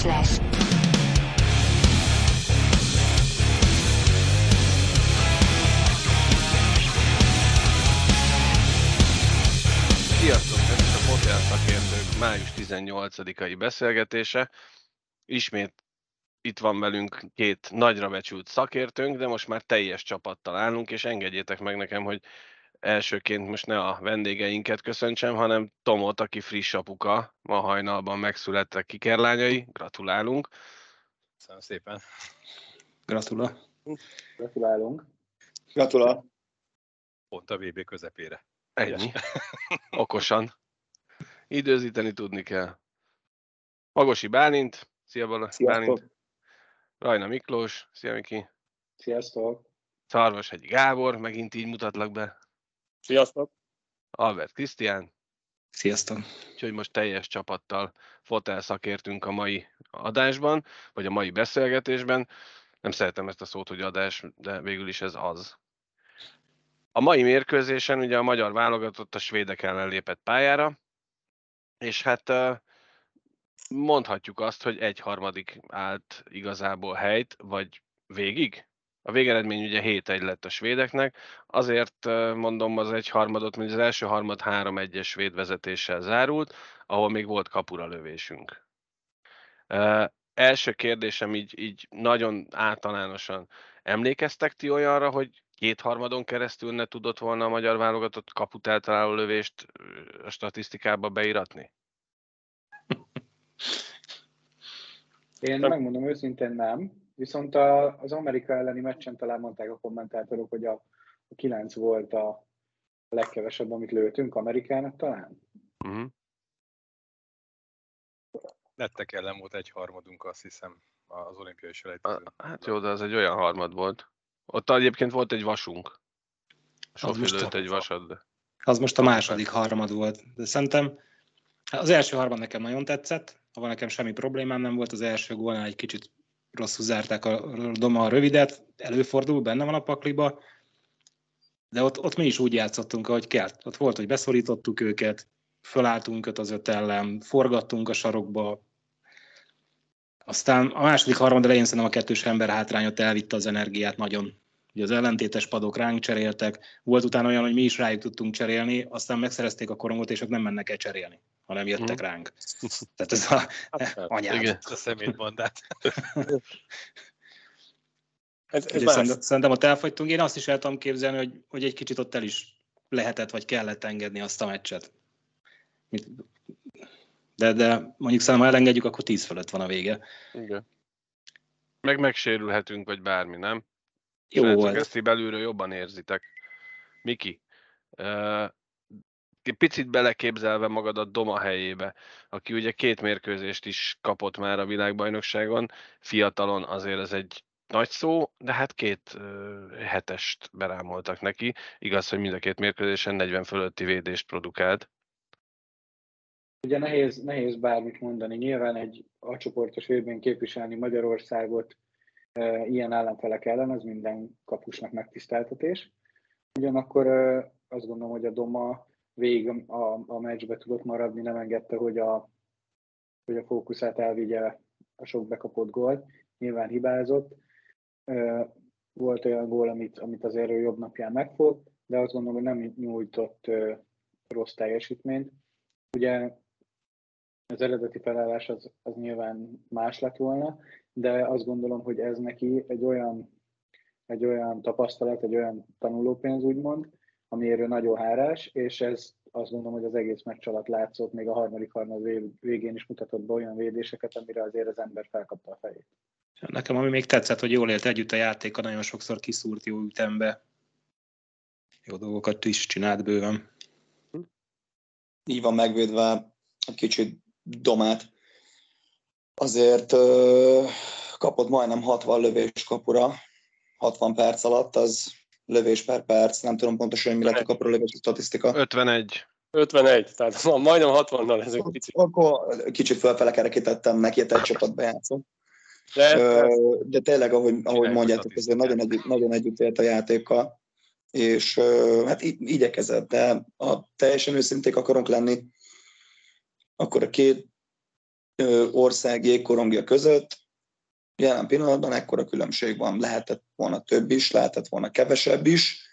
Flash. Sziasztok! Ez itt a Hotel Szakértők május 18-ai beszélgetése. Ismét itt van velünk két nagyra becsült szakértőnk, de most már teljes csapattal állunk, és engedjétek meg nekem, hogy elsőként most ne a vendégeinket köszöntsem, hanem Tomot, aki friss apuka, ma hajnalban megszülettek kikerlányai, gratulálunk. Köszönöm szépen. Gratula. Gratulálunk. Gratulál. Pont a VB közepére. Ennyi. Okosan. Időzíteni tudni kell. Magosi Bálint, szia Bala. Bálint. Rajna Miklós, szia Miki. Sziasztok. Szarvashegyi Gábor, megint így mutatlak be. Sziasztok. Albert Krisztián, Sziasztok. úgyhogy most teljes csapattal fotel szakértünk a mai adásban, vagy a mai beszélgetésben. Nem szeretem ezt a szót, hogy adás, de végül is ez az. A mai mérkőzésen ugye a magyar válogatott a svédek ellen lépett pályára, és hát mondhatjuk azt, hogy egy harmadik állt igazából helyt, vagy végig? A végeredmény ugye 7-1 lett a svédeknek, azért mondom az egy harmadot, mert az első harmad 3-1-es svéd vezetéssel zárult, ahol még volt kapura lövésünk. Ö, első kérdésem így, így nagyon általánosan, emlékeztek ti olyanra, hogy kétharmadon keresztül ne tudott volna a magyar válogatott kaput eltaláló lövést a statisztikába beiratni? Én megmondom őszintén nem, viszont a, az Amerika elleni meccsen talán mondták a kommentátorok, hogy a, a 9 volt a, legkevesebb, amit lőttünk Amerikának talán. Uh-huh. Lettek ellen volt egy harmadunk, azt hiszem, az olimpiai selejtezőn. Hát jó, de az egy olyan harmad volt. Ott egyébként volt egy vasunk. Sofi lőtt egy vasad, de... Az most a második harmad volt. De szerintem az első harmad nekem nagyon tetszett, ahol nekem semmi problémám nem volt. Az első gólnál egy kicsit rosszul zárták a Doma a rövidet, előfordul, benne van a pakliba, de ott, ott mi is úgy játszottunk, ahogy kell. Ott volt, hogy beszorítottuk őket, fölálltunk öt az öt ellen, forgattunk a sarokba, aztán a második harmad elején szerintem a kettős ember hátrányot elvitte az energiát nagyon. Ugye az ellentétes padok ránk cseréltek, volt utána olyan, hogy mi is rájuk tudtunk cserélni, aztán megszerezték a korongot, és ők nem mennek el cserélni, hanem jöttek Mhm. ránk. Tehát ez a Hát, anyád. Igen. A szemétbandát. Ez, ez szerintem, szerintem ott elfogytunk. Én azt is el tudom képzelni, hogy, hogy egy kicsit ott el is lehetett, vagy kellett engedni azt a meccset. De, de mondjuk szerintem, ha elengedjük, akkor 10 fölött van a vége. Igen. Meg megsérülhetünk, vagy bármi, nem? Jó Srácok, volt. Ezt belülről jobban érzitek. Miki, egy picit beleképzelve magadat Doma helyébe, aki ugye két mérkőzést is kapott már a világbajnokságon, fiatalon azért ez egy nagy szó, de hát két ö, hetest berámoltak neki. Igaz, hogy mind a két mérkőzésen 40 fölötti védést produkált. Ugye nehéz, nehéz bármit mondani. Nyilván egy a csoportos évben képviselni Magyarországot ilyen ellenfelek ellen, az minden kapusnak megtiszteltetés. Ugyanakkor azt gondolom, hogy a Doma végig a, a meccsbe tudott maradni, nem engedte, hogy a, hogy a fókuszát elvigye a sok bekapott gólt. Nyilván hibázott. Volt olyan gól, amit, amit azért ő jobb napján megfog, de azt gondolom, hogy nem nyújtott rossz teljesítményt. Ugye az eredeti felállás az, az nyilván más lett volna, de azt gondolom, hogy ez neki egy olyan, egy olyan tapasztalat, egy olyan tanulópénz úgymond, amiért ő nagyon hárás, és ez azt gondolom, hogy az egész meccs alatt látszott, még a harmadik harmad vég- végén is mutatott be olyan védéseket, amire azért az ember felkapta a fejét. Nekem ami még tetszett, hogy jól élt együtt a játéka, nagyon sokszor kiszúrt jó ütembe. Jó dolgokat is csinált bőven. így van megvédve egy kicsit domát. Azért ö, kapott majdnem 60 lövés kapura, 60 perc alatt, az lövés per perc, nem tudom pontosan, hogy mi lett a kapura lövés statisztika. 51. 51, tehát ma- majdnem 60-nal ez egy picit. Akkor kicsit fölfele kerekítettem neki, egy csapatba játszom. De Ö, De tényleg, ahogy, ahogy mondjátok, azért nagyon együtt, nagyon együtt élt a játékkal, és ö, hát igyekezett, de ha teljesen őszinték akarunk lenni, akkor a két ország jégkorongja között jelen pillanatban ekkora különbség van. Lehetett volna több is, lehetett volna kevesebb is,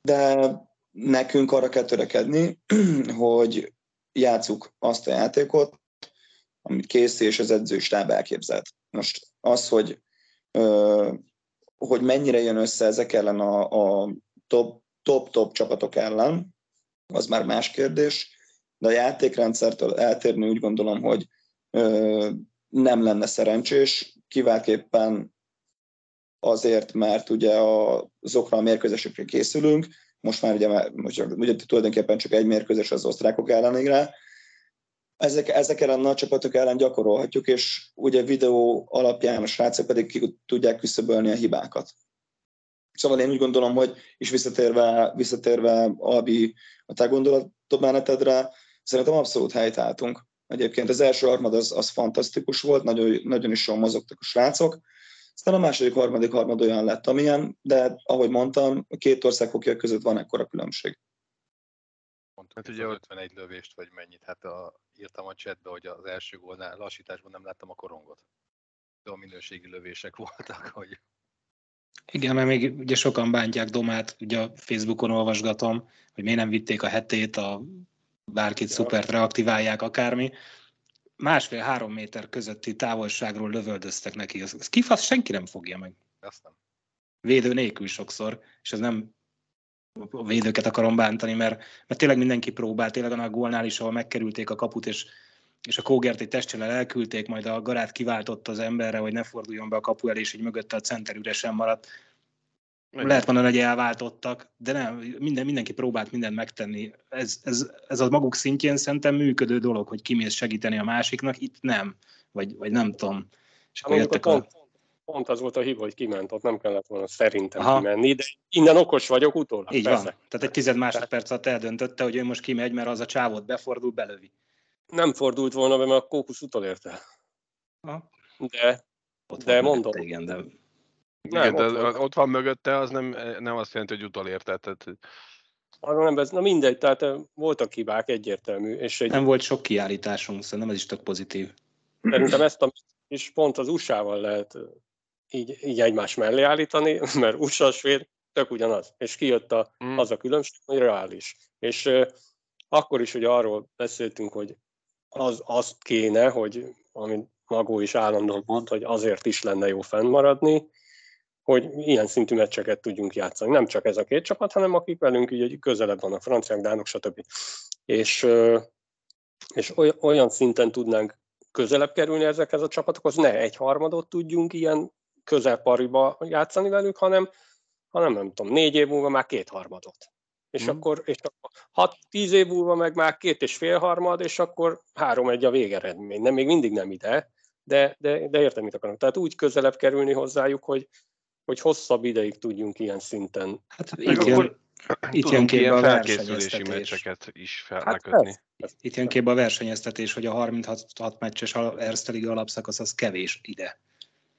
de nekünk arra kell törekedni, hogy játsszuk azt a játékot, amit Készé és az edzőstáb elképzelt. Most az, hogy, hogy mennyire jön össze ezek ellen a, a top, top, top csapatok ellen, az már más kérdés, de a játékrendszertől eltérni úgy gondolom, hogy ö, nem lenne szerencsés, kiváltképpen azért, mert ugye azokra a mérkőzésekre készülünk, most már ugye, most ugye tulajdonképpen csak egy mérkőzés az osztrákok ellenére, ezek, ezek ellen a nagy csapatok ellen gyakorolhatjuk, és ugye videó alapján a srácok pedig ki tudják küszöbölni a hibákat. Szóval én úgy gondolom, hogy is visszatérve, visszatérve Albi, a te gondolatmenetedre, szerintem abszolút helytálltunk. Egyébként az első harmad az, az fantasztikus volt, nagyon, nagyon is jól mozogtak a srácok, aztán a második, harmadik harmad olyan lett, amilyen, de ahogy mondtam, a két ország hokia között van ekkora különbség. Mondtuk, hát ugye 51 lövést, vagy mennyit. Hát a, írtam a chatbe, hogy az első gólnál lassításban nem láttam a korongot. De a minőségi lövések voltak, hogy igen, mert még ugye sokan bántják Domát, ugye a Facebookon olvasgatom, hogy miért nem vitték a hetét, a bárkit szupert reaktiválják, akármi. Másfél-három méter közötti távolságról lövöldöztek neki. Ez kifasz senki nem fogja meg. Azt nem. Védő nélkül sokszor, és ez nem a védőket akarom bántani, mert, mert tényleg mindenki próbált, tényleg a gólnál is, ahol megkerülték a kaput, és, és a Kógert egy testcsellel elküldték, majd a garát kiváltott az emberre, hogy ne forduljon be a kapu elé, és így mögötte a center üresen maradt. Meg Lehet mondani, hogy elváltottak, de nem, minden, mindenki próbált mindent megtenni. Ez, ez, ez a maguk szintjén szerintem működő dolog, hogy kimész segíteni a másiknak, itt nem, vagy, vagy nem tudom. És akkor jöttek a... Pont, pont az volt a hiba, hogy kiment, ott nem kellett volna szerintem Aha. kimenni, de innen okos vagyok utólag. Így persze. van. Tehát egy tized másodperc alatt eldöntötte, hogy ő most kimegy, mert az a csávot befordul, belövi. Nem fordult volna be, mert a kókusz utolérte. De, ott de mondom. Igen, de... Nem, igen, de ott van. ott van mögötte, az nem, nem azt jelenti, hogy utolérte. Tehát... Arra nem, ez, na mindegy, tehát voltak hibák, egyértelmű. És egy... Nem volt sok kiállításunk, szerintem ez is tök pozitív. Szerintem ezt a, és pont az USA-val lehet így, így egymás mellé állítani, mert USA, svéd, tök ugyanaz. És kijött a, mm. az a különbség, hogy reális. És uh, akkor is, hogy arról beszéltünk, hogy az, azt kéne, hogy amit Magó is állandóan mond, hogy azért is lenne jó fennmaradni, hogy ilyen szintű meccseket tudjunk játszani. Nem csak ez a két csapat, hanem akik velünk így közelebb vannak, franciák, dánok, stb. És, és olyan szinten tudnánk közelebb kerülni ezekhez a csapatokhoz, ne egy harmadot tudjunk ilyen közelpariba játszani velük, hanem, hanem nem tudom, négy év múlva már kétharmadot. És mm. akkor, és akkor hat, tíz év múlva meg már két és fél harmad, és akkor három egy a végeredmény. Nem, még mindig nem ide, de, de, de értem, mit akarok. Tehát úgy közelebb kerülni hozzájuk, hogy, hogy hosszabb ideig tudjunk ilyen szinten. Hát itt jön, itt jön képbe a felkészülési meccseket is felkötni. Hát itt jön képbe a versenyeztetés, hogy a 36 meccses Erste Liga alapszakasz az kevés ide.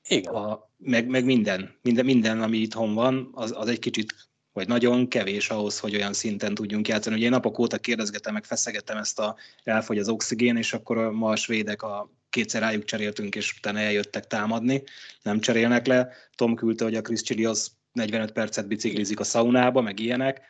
Igen. A, meg, meg minden, minden, minden, ami itthon van, az, az egy kicsit, vagy nagyon kevés ahhoz, hogy olyan szinten tudjunk játszani. Ugye én napok óta kérdezgetem, meg feszegettem ezt a elfogy az oxigén, és akkor ma a svédek a kétszer rájuk cseréltünk, és utána eljöttek támadni, nem cserélnek le. Tom küldte, hogy a Chris Chilios 45 percet biciklizik a szaunába, meg ilyenek.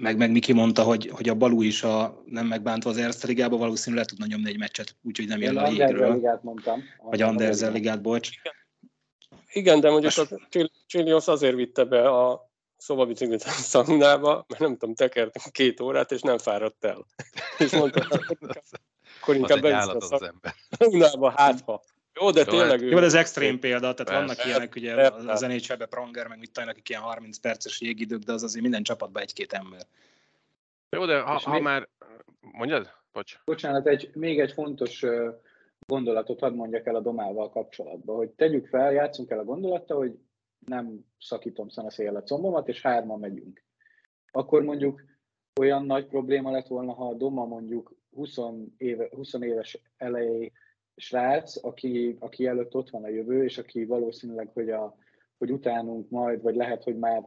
Meg, meg Miki mondta, hogy, hogy a Balú is a, nem megbántva az Erste Ligába valószínűleg le tudna nyomni egy meccset, úgyhogy nem jön a jégről. Ligát mondtam. Vagy Anderzel Ligát, bocs. Igen, de mondjuk a Chilios azért vitte be a szobabiciklit a szaunába, mert nem tudom, tekertünk két órát, és nem fáradt el. és mondta, akkor inkább az, állat az, az ember. Unába, hát ha. Jó, de tényleg... Jó, de ez extrém példa, tehát vannak persze, ilyenek, ugye persze. az nhl Pronger, meg mit tudom, akik ilyen 30 perces jégidők, de az azért minden csapatban egy-két ember. Jó, de ha, ha még... már... Mondjad? Bocs. Bocsánat, egy, még egy fontos gondolatot hadd mondjak el a domával kapcsolatban, hogy tegyük fel, játszunk el a gondolatta, hogy nem szakítom szél a combomat, és hárma megyünk. Akkor mondjuk olyan nagy probléma lett volna, ha a doma mondjuk 20, éve, 20 éves elejé srác, aki, aki előtt ott van a jövő, és aki valószínűleg, hogy, a, hogy utánunk majd, vagy lehet, hogy már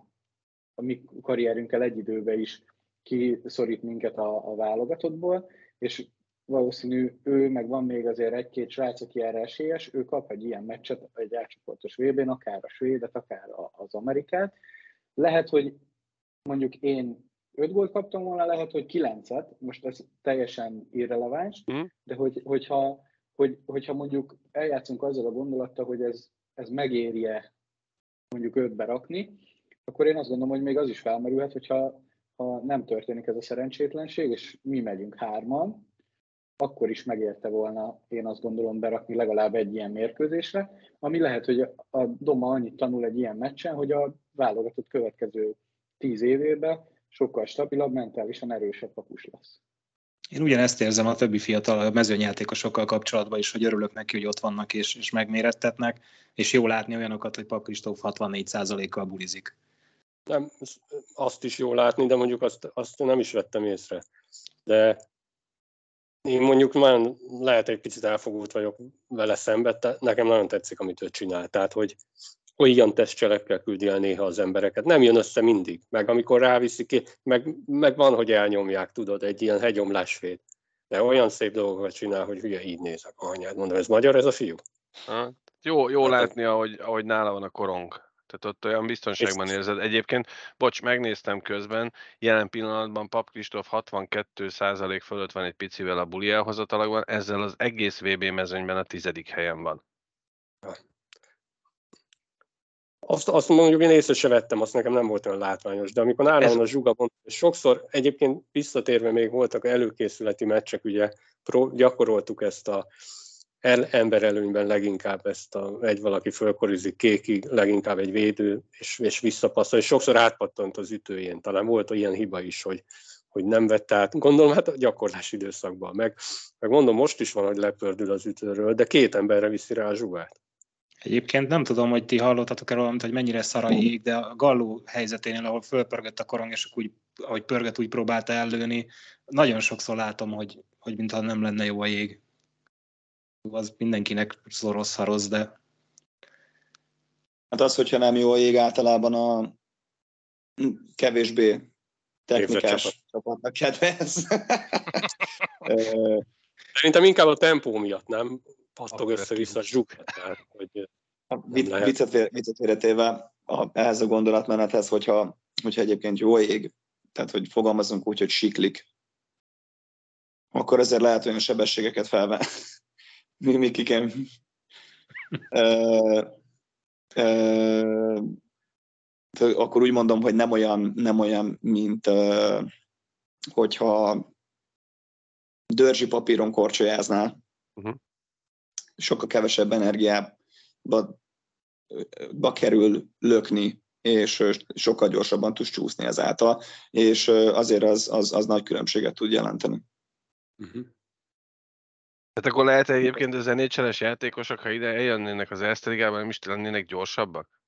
a mi karrierünkkel egy időben is kiszorít minket a, a válogatottból, és valószínű ő, meg van még azért egy-két srác, aki erre esélyes, ő kap egy ilyen meccset, egy átcsoportos vb akár a svédet, akár az Amerikát. Lehet, hogy mondjuk én öt gólt kaptam volna, lehet, hogy kilencet, most ez teljesen irreleváns, mm. de hogy, hogyha, hogy, hogyha mondjuk eljátszunk azzal a gondolattal, hogy ez, ez megéri-e mondjuk ötbe rakni, akkor én azt gondolom, hogy még az is felmerülhet, hogyha ha nem történik ez a szerencsétlenség, és mi megyünk hárman, akkor is megérte volna, én azt gondolom, berakni legalább egy ilyen mérkőzésre, ami lehet, hogy a Doma annyit tanul egy ilyen meccsen, hogy a válogatott következő tíz évében sokkal stabilabb, mentálisan erősebb kapus lesz. Én ugyanezt érzem a többi fiatal mezőnyjátékosokkal kapcsolatban is, hogy örülök neki, hogy ott vannak és, és megmérettetnek, és jó látni olyanokat, hogy Pap Kristóf 64%-kal bulizik. Nem, azt is jó látni, de mondjuk azt, azt nem is vettem észre. De én mondjuk már lehet egy picit elfogult vagyok vele szembe, nekem nagyon tetszik, amit ő csinál. Tehát, hogy olyan testcselekkel küldi el néha az embereket. Nem jön össze mindig, meg amikor ráviszi ki, meg, meg van, hogy elnyomják, tudod, egy ilyen hegyomlásfét. De olyan szép dolgokat csinál, hogy hülye így nézek. Anyád, mondom, ez magyar ez a fiú? Ha, jó, jó hát, látni, ahogy, ahogy nála van a korong. Tehát ott olyan biztonságban érzed. Egyébként, bocs, megnéztem közben, jelen pillanatban Pap Kristóf 62% fölött van egy picivel a buli elhozatalagban, ezzel az egész VB mezőnyben a tizedik helyen van. Azt, azt mondjuk én észre se vettem, azt nekem nem volt olyan látványos, de amikor nálam a zsuga sokszor egyébként visszatérve még voltak előkészületi meccsek, ugye pro, gyakoroltuk ezt a el, emberelőnyben leginkább ezt a, egy valaki fölkorizik kékig, leginkább egy védő, és, és visszapasszol, és sokszor átpattant az ütőjén. Talán volt olyan hiba is, hogy, hogy nem vette át. Gondolom, hát a gyakorlás időszakban. Meg, meg mondom, most is van, hogy lepördül az ütőről, de két emberre viszi rá a zsugát. Egyébként nem tudom, hogy ti hallottatok erről, hogy mennyire szar jég, de a Galló helyzeténél, ahol fölpörgött a korong, és úgy, ahogy pörgött, úgy próbálta ellőni, nagyon sokszor látom, hogy, hogy mintha nem lenne jó a jég. Az mindenkinek rossz, rossz, de... Hát az, hogyha nem jó a jég, általában a kevésbé technikás csapatnak kedvez. Szerintem inkább a tempó miatt, nem? Pattog össze-vissza zsuk. Hogy viccet félretéve ehhez a gondolatmenethez, hogyha, hogyha egyébként jó ég, tehát hogy fogalmazunk úgy, hogy siklik, akkor ezért lehet olyan sebességeket felvenni. mi, mi kikem. akkor úgy mondom, hogy nem olyan, nem olyan mint hogyha dörzsi papíron korcsolyáznál, uh-huh sokkal kevesebb energiába ba kerül lökni, és sokkal gyorsabban tudsz csúszni ezáltal, és azért az, az, az nagy különbséget tud jelenteni. Uh-huh. Tehát akkor lehet egyébként az nhl játékosok, ha ide eljönnének az Erste Ligában, nem is lennének gyorsabbak?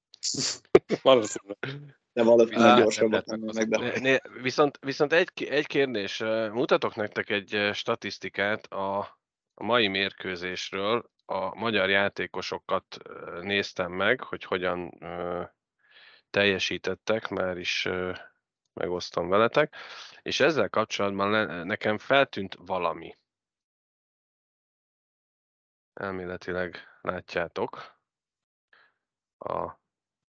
Valószínűleg. De valószínűleg gyorsabbak lennének. De... Viszont, viszont egy, egy kérdés, mutatok nektek egy statisztikát a, a mai mérkőzésről, a magyar játékosokat néztem meg, hogy hogyan teljesítettek, már is megosztom veletek, és ezzel kapcsolatban nekem feltűnt valami. Elméletileg látjátok a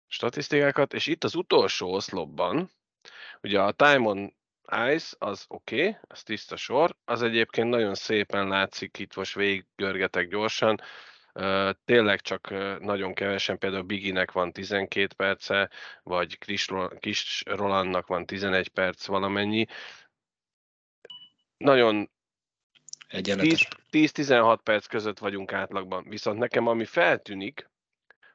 statisztikákat, és itt az utolsó oszlopban, ugye a Time Ice az oké, okay, az tiszta sor, az egyébként nagyon szépen látszik, itt most görgetek gyorsan, tényleg csak nagyon kevesen, például Biginek van 12 perce, vagy Kis Rolandnak van 11 perc valamennyi. Nagyon 10-16 perc között vagyunk átlagban. Viszont nekem ami feltűnik,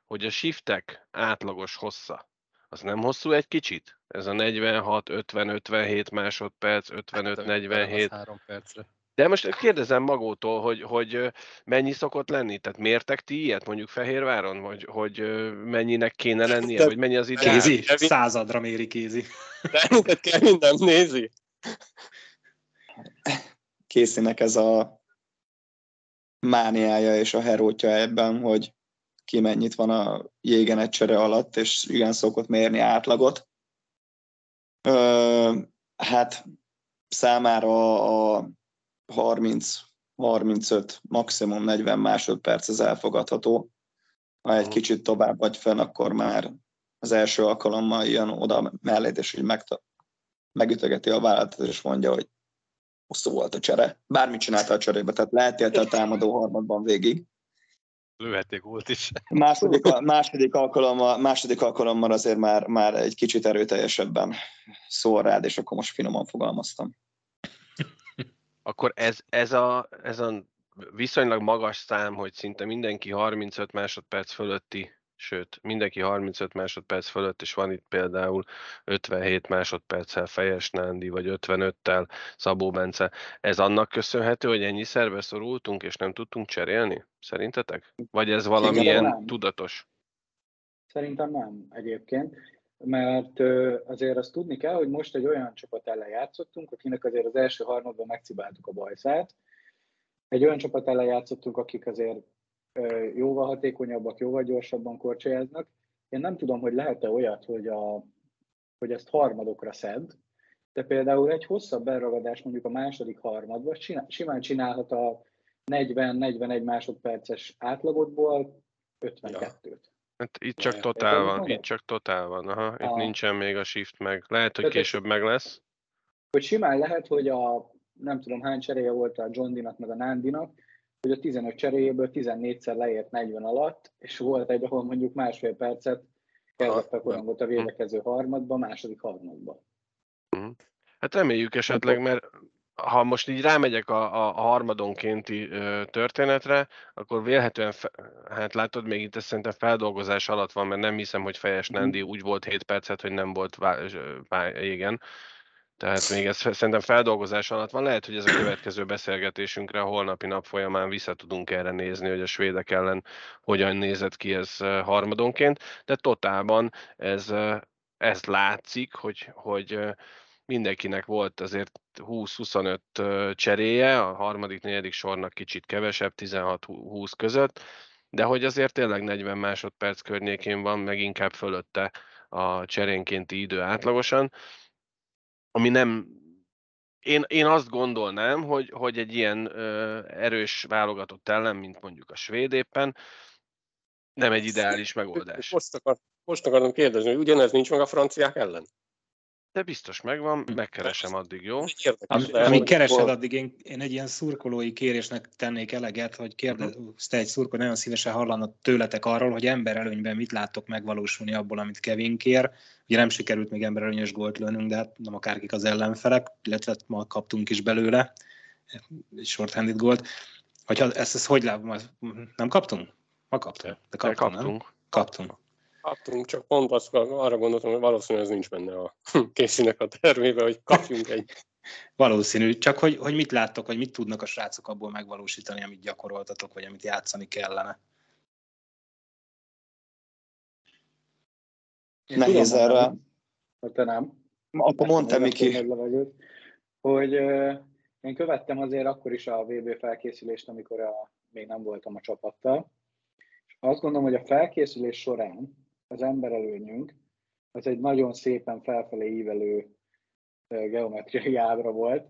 hogy a shiftek átlagos hossza, az nem hosszú egy kicsit? Ez a 46, 50, 57 másodperc, 55, 47. Hát, percre. De most kérdezem magótól, hogy, hogy mennyi szokott lenni? Tehát mértek ti ilyet mondjuk Fehérváron? Hogy, hogy mennyinek kéne lennie? Vagy mennyi az ideális? Kézi, századra méri kézi. De minket kell minden nézi. Készinek ez a mániája és a herótja ebben, hogy ki mennyit van a jégen egy csere alatt, és igen szokott mérni átlagot. Ö, hát számára a 30 35, maximum 40 másodperc az elfogadható. Ha egy kicsit tovább vagy fenn, akkor már az első alkalommal jön oda mellé, és így meg, megütögeti a vállalatot, és mondja, hogy hosszú volt a csere. Bármit csinálta a cserébe, tehát lehet a támadó harmadban végig. Lőhették volt is. Második, második, alkalommal, második alkalommal azért már, már egy kicsit erőteljesebben szól rád, és akkor most finoman fogalmaztam. Akkor ez, ez, a, ez a viszonylag magas szám, hogy szinte mindenki 35 másodperc fölötti sőt, mindenki 35 másodperc fölött, és van itt például 57 másodperccel Fejes Nándi, vagy 55-tel Szabó Bence. Ez annak köszönhető, hogy ennyi szerve szorultunk, és nem tudtunk cserélni? Szerintetek? Vagy ez valamilyen tudatos? Szerintem nem egyébként, mert azért azt tudni kell, hogy most egy olyan csapat ellen játszottunk, akinek azért az első harmadban megcibáltuk a bajszát, egy olyan csapat ellen játszottunk, akik azért jóval hatékonyabbak, jóval gyorsabban korcsolyáznak. Én nem tudom, hogy lehet-e olyat, hogy, a, hogy ezt harmadokra szed, de például egy hosszabb elragadás mondjuk a második harmadban simán csinálhat a 40-41 másodperces átlagodból 52-t. Hát itt csak totál van, itt csak totál van, aha, itt a... nincsen még a shift meg. Lehet, hogy később meg lesz. Hogy simán lehet, hogy a nem tudom hány cseréje volt a John Dinak meg a Nándinak, hogy a 15 cseréjéből 14-szer leért 40 alatt, és volt egy, ahol mondjuk másfél percet kezdett a korongot a védekező harmadba, második harmadba. Mhm. Hát reméljük esetleg, mert ha most így rámegyek a, a harmadonkénti ö, történetre, akkor vélhetően, fe, hát látod, még itt ez szerintem feldolgozás alatt van, mert nem hiszem, hogy Fejes mhm. Nendi úgy volt 7 percet, hogy nem volt vá, vá, igen. Tehát még ez szerintem feldolgozás alatt van. Lehet, hogy ez a következő beszélgetésünkre holnapi nap folyamán vissza tudunk erre nézni, hogy a svédek ellen hogyan nézett ki ez harmadonként, de totálban ez, ez látszik, hogy, hogy mindenkinek volt azért 20-25 cseréje, a harmadik, negyedik sornak kicsit kevesebb, 16-20 között, de hogy azért tényleg 40 másodperc környékén van, meg inkább fölötte a cserénkénti idő átlagosan, ami nem én, én azt gondolnám, hogy, hogy egy ilyen ö, erős válogatott ellen, mint mondjuk a svéd éppen, nem egy ideális megoldás. Most, akar, most akarom kérdezni, hogy ugyanez nincs meg a franciák ellen? De biztos megvan, hm. megkeresem addig, jó? Am, amíg keresed, addig én, én egy ilyen szurkolói kérésnek tennék eleget, hogy kérdezte egy szurkoló, nagyon szívesen hallana tőletek arról, hogy emberelőnyben mit láttok megvalósulni abból, amit Kevin kér. Ugye nem sikerült még emberelőnyös gólt lőnünk, de hát nem akárkik az ellenfelek, illetve ma kaptunk is belőle egy shorthanded gólt. Hogyha ezt, ezt hogy látom, nem kaptunk? Ma kaptunk. De kaptunk, kaptunk. Nem? Kaptunk. Kaptunk, csak pont azt, arra gondoltam, hogy valószínűleg ez nincs benne a készínek a termébe, hogy kapjunk egy. Valószínű, csak hogy, hogy mit láttok, vagy mit tudnak a srácok abból megvalósítani, amit gyakoroltatok, vagy amit játszani kellene. Én Nehéz erre. Ha te nem. Akkor mondtam, Miki. Hogy én követtem azért akkor is a VB felkészülést, amikor a, még nem voltam a csapattal. És azt gondolom, hogy a felkészülés során az emberelőnyünk, az egy nagyon szépen felfelé ívelő geometriai ábra volt,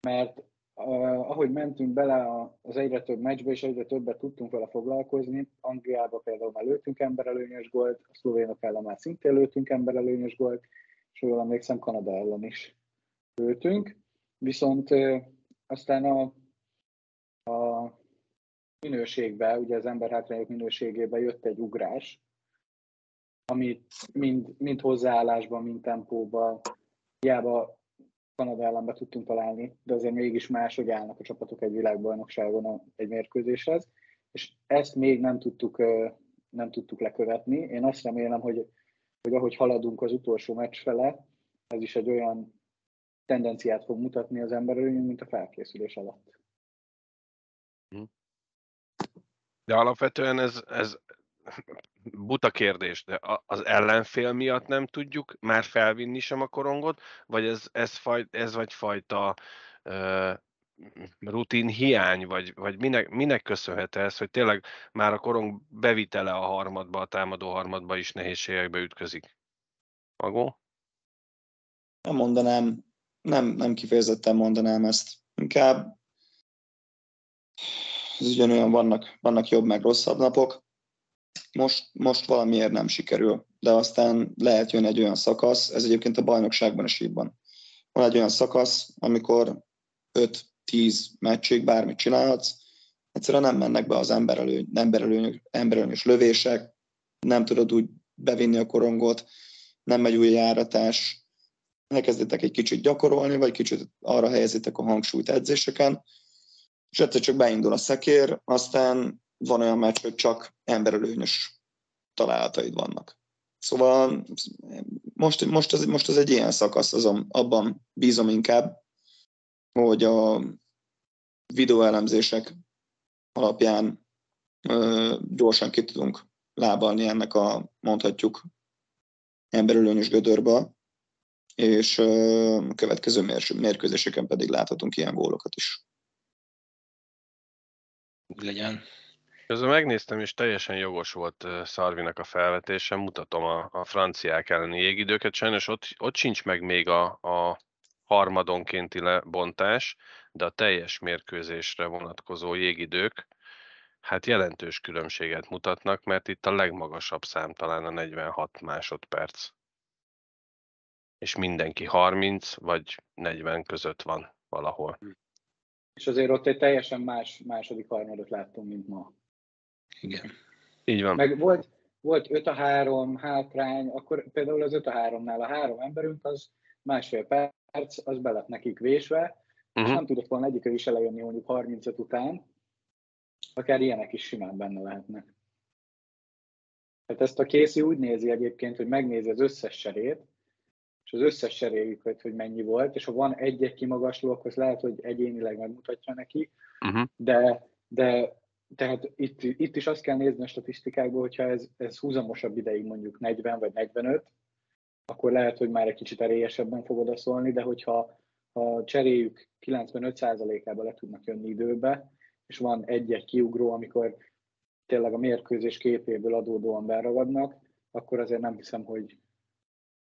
mert ahogy mentünk bele az egyre több meccsbe, és egyre többet tudtunk vele foglalkozni, Angliába például már lőttünk emberelőnyös gólt, a szlovénok ellen már szintén lőttünk emberelőnyös gólt, és jól emlékszem, Kanada ellen is lőttünk, viszont aztán a, a minőségbe, ugye az emberhátrányok minőségébe jött egy ugrás, amit mind, mind hozzáállásban, mind tempóban, hiába Kanada ellen be tudtunk találni, de azért mégis máshogy állnak a csapatok egy világbajnokságon egy mérkőzéshez, és ezt még nem tudtuk, nem tudtuk lekövetni. Én azt remélem, hogy, hogy ahogy haladunk az utolsó meccs fele, ez is egy olyan tendenciát fog mutatni az emberünk, mint a felkészülés alatt. De alapvetően ez, ez buta kérdés, de az ellenfél miatt nem tudjuk már felvinni sem a korongot, vagy ez, ez, faj, ez vagy fajta uh, rutin hiány, vagy, vagy minek, minek köszönhető ez, hogy tényleg már a korong bevitele a harmadba, a támadó harmadba is nehézségekbe ütközik? Magó? Nem mondanám, nem, nem kifejezetten mondanám ezt. Inkább Ez ugyanolyan, vannak, vannak jobb meg rosszabb napok. Most, most valamiért nem sikerül, de aztán lehet jön egy olyan szakasz, ez egyébként a bajnokságban is így van. Van egy olyan szakasz, amikor 5-10 meccsig bármit csinálhatsz, egyszerűen nem mennek be az emberelő, emberelő, emberelőnyös lövések, nem tudod úgy bevinni a korongot, nem megy új járatás, elkezditek egy kicsit gyakorolni, vagy kicsit arra helyezitek a hangsúlyt edzéseken, és egyszer csak beindul a szekér, aztán van olyan meccs, hogy csak emberelőnyös találataid vannak. Szóval most, most, az, most az egy ilyen szakasz, azon, abban bízom inkább, hogy a videóelemzések alapján ö, gyorsan ki tudunk lábalni ennek a, mondhatjuk, emberölőnyös gödörbe, és ö, a következő mérkőzéseken pedig láthatunk ilyen gólokat is. Legyen. Közben megnéztem, és teljesen jogos volt Szarvinak a felvetése, mutatom a, a franciák elleni jégidőket, sajnos ott, ott sincs meg még a, a harmadonkénti lebontás, de a teljes mérkőzésre vonatkozó jégidők hát jelentős különbséget mutatnak, mert itt a legmagasabb szám talán a 46 másodperc. És mindenki 30 vagy 40 között van valahol. És azért ott egy teljesen más második harmadot láttunk, mint ma. Igen. Így van. Meg volt, volt 5 a 3 hátrány, akkor például az 5 a 3-nál a három emberünk az másfél perc, az be lett nekik vésve, uh-huh. és mhm. nem tudott volna egyikő is elejönni mondjuk 35 után, akár ilyenek is simán benne lehetnek. Tehát ezt a Casey úgy nézi egyébként, hogy megnézi az összes serét, és az összes seréjüket, hogy mennyi volt, és ha van egy-egy kimagasló, akkor az lehet, hogy egyénileg megmutatja neki, uh-huh. de, de tehát itt, itt is azt kell nézni a statisztikákból, hogyha ez, ez húzamosabb ideig mondjuk 40 vagy 45, akkor lehet, hogy már egy kicsit erélyesebben fog odaszólni, de hogyha ha cseréjük 95%-ába le tudnak jönni időbe, és van egy-egy kiugró, amikor tényleg a mérkőzés képéből adódóan beragadnak, akkor azért nem hiszem, hogy,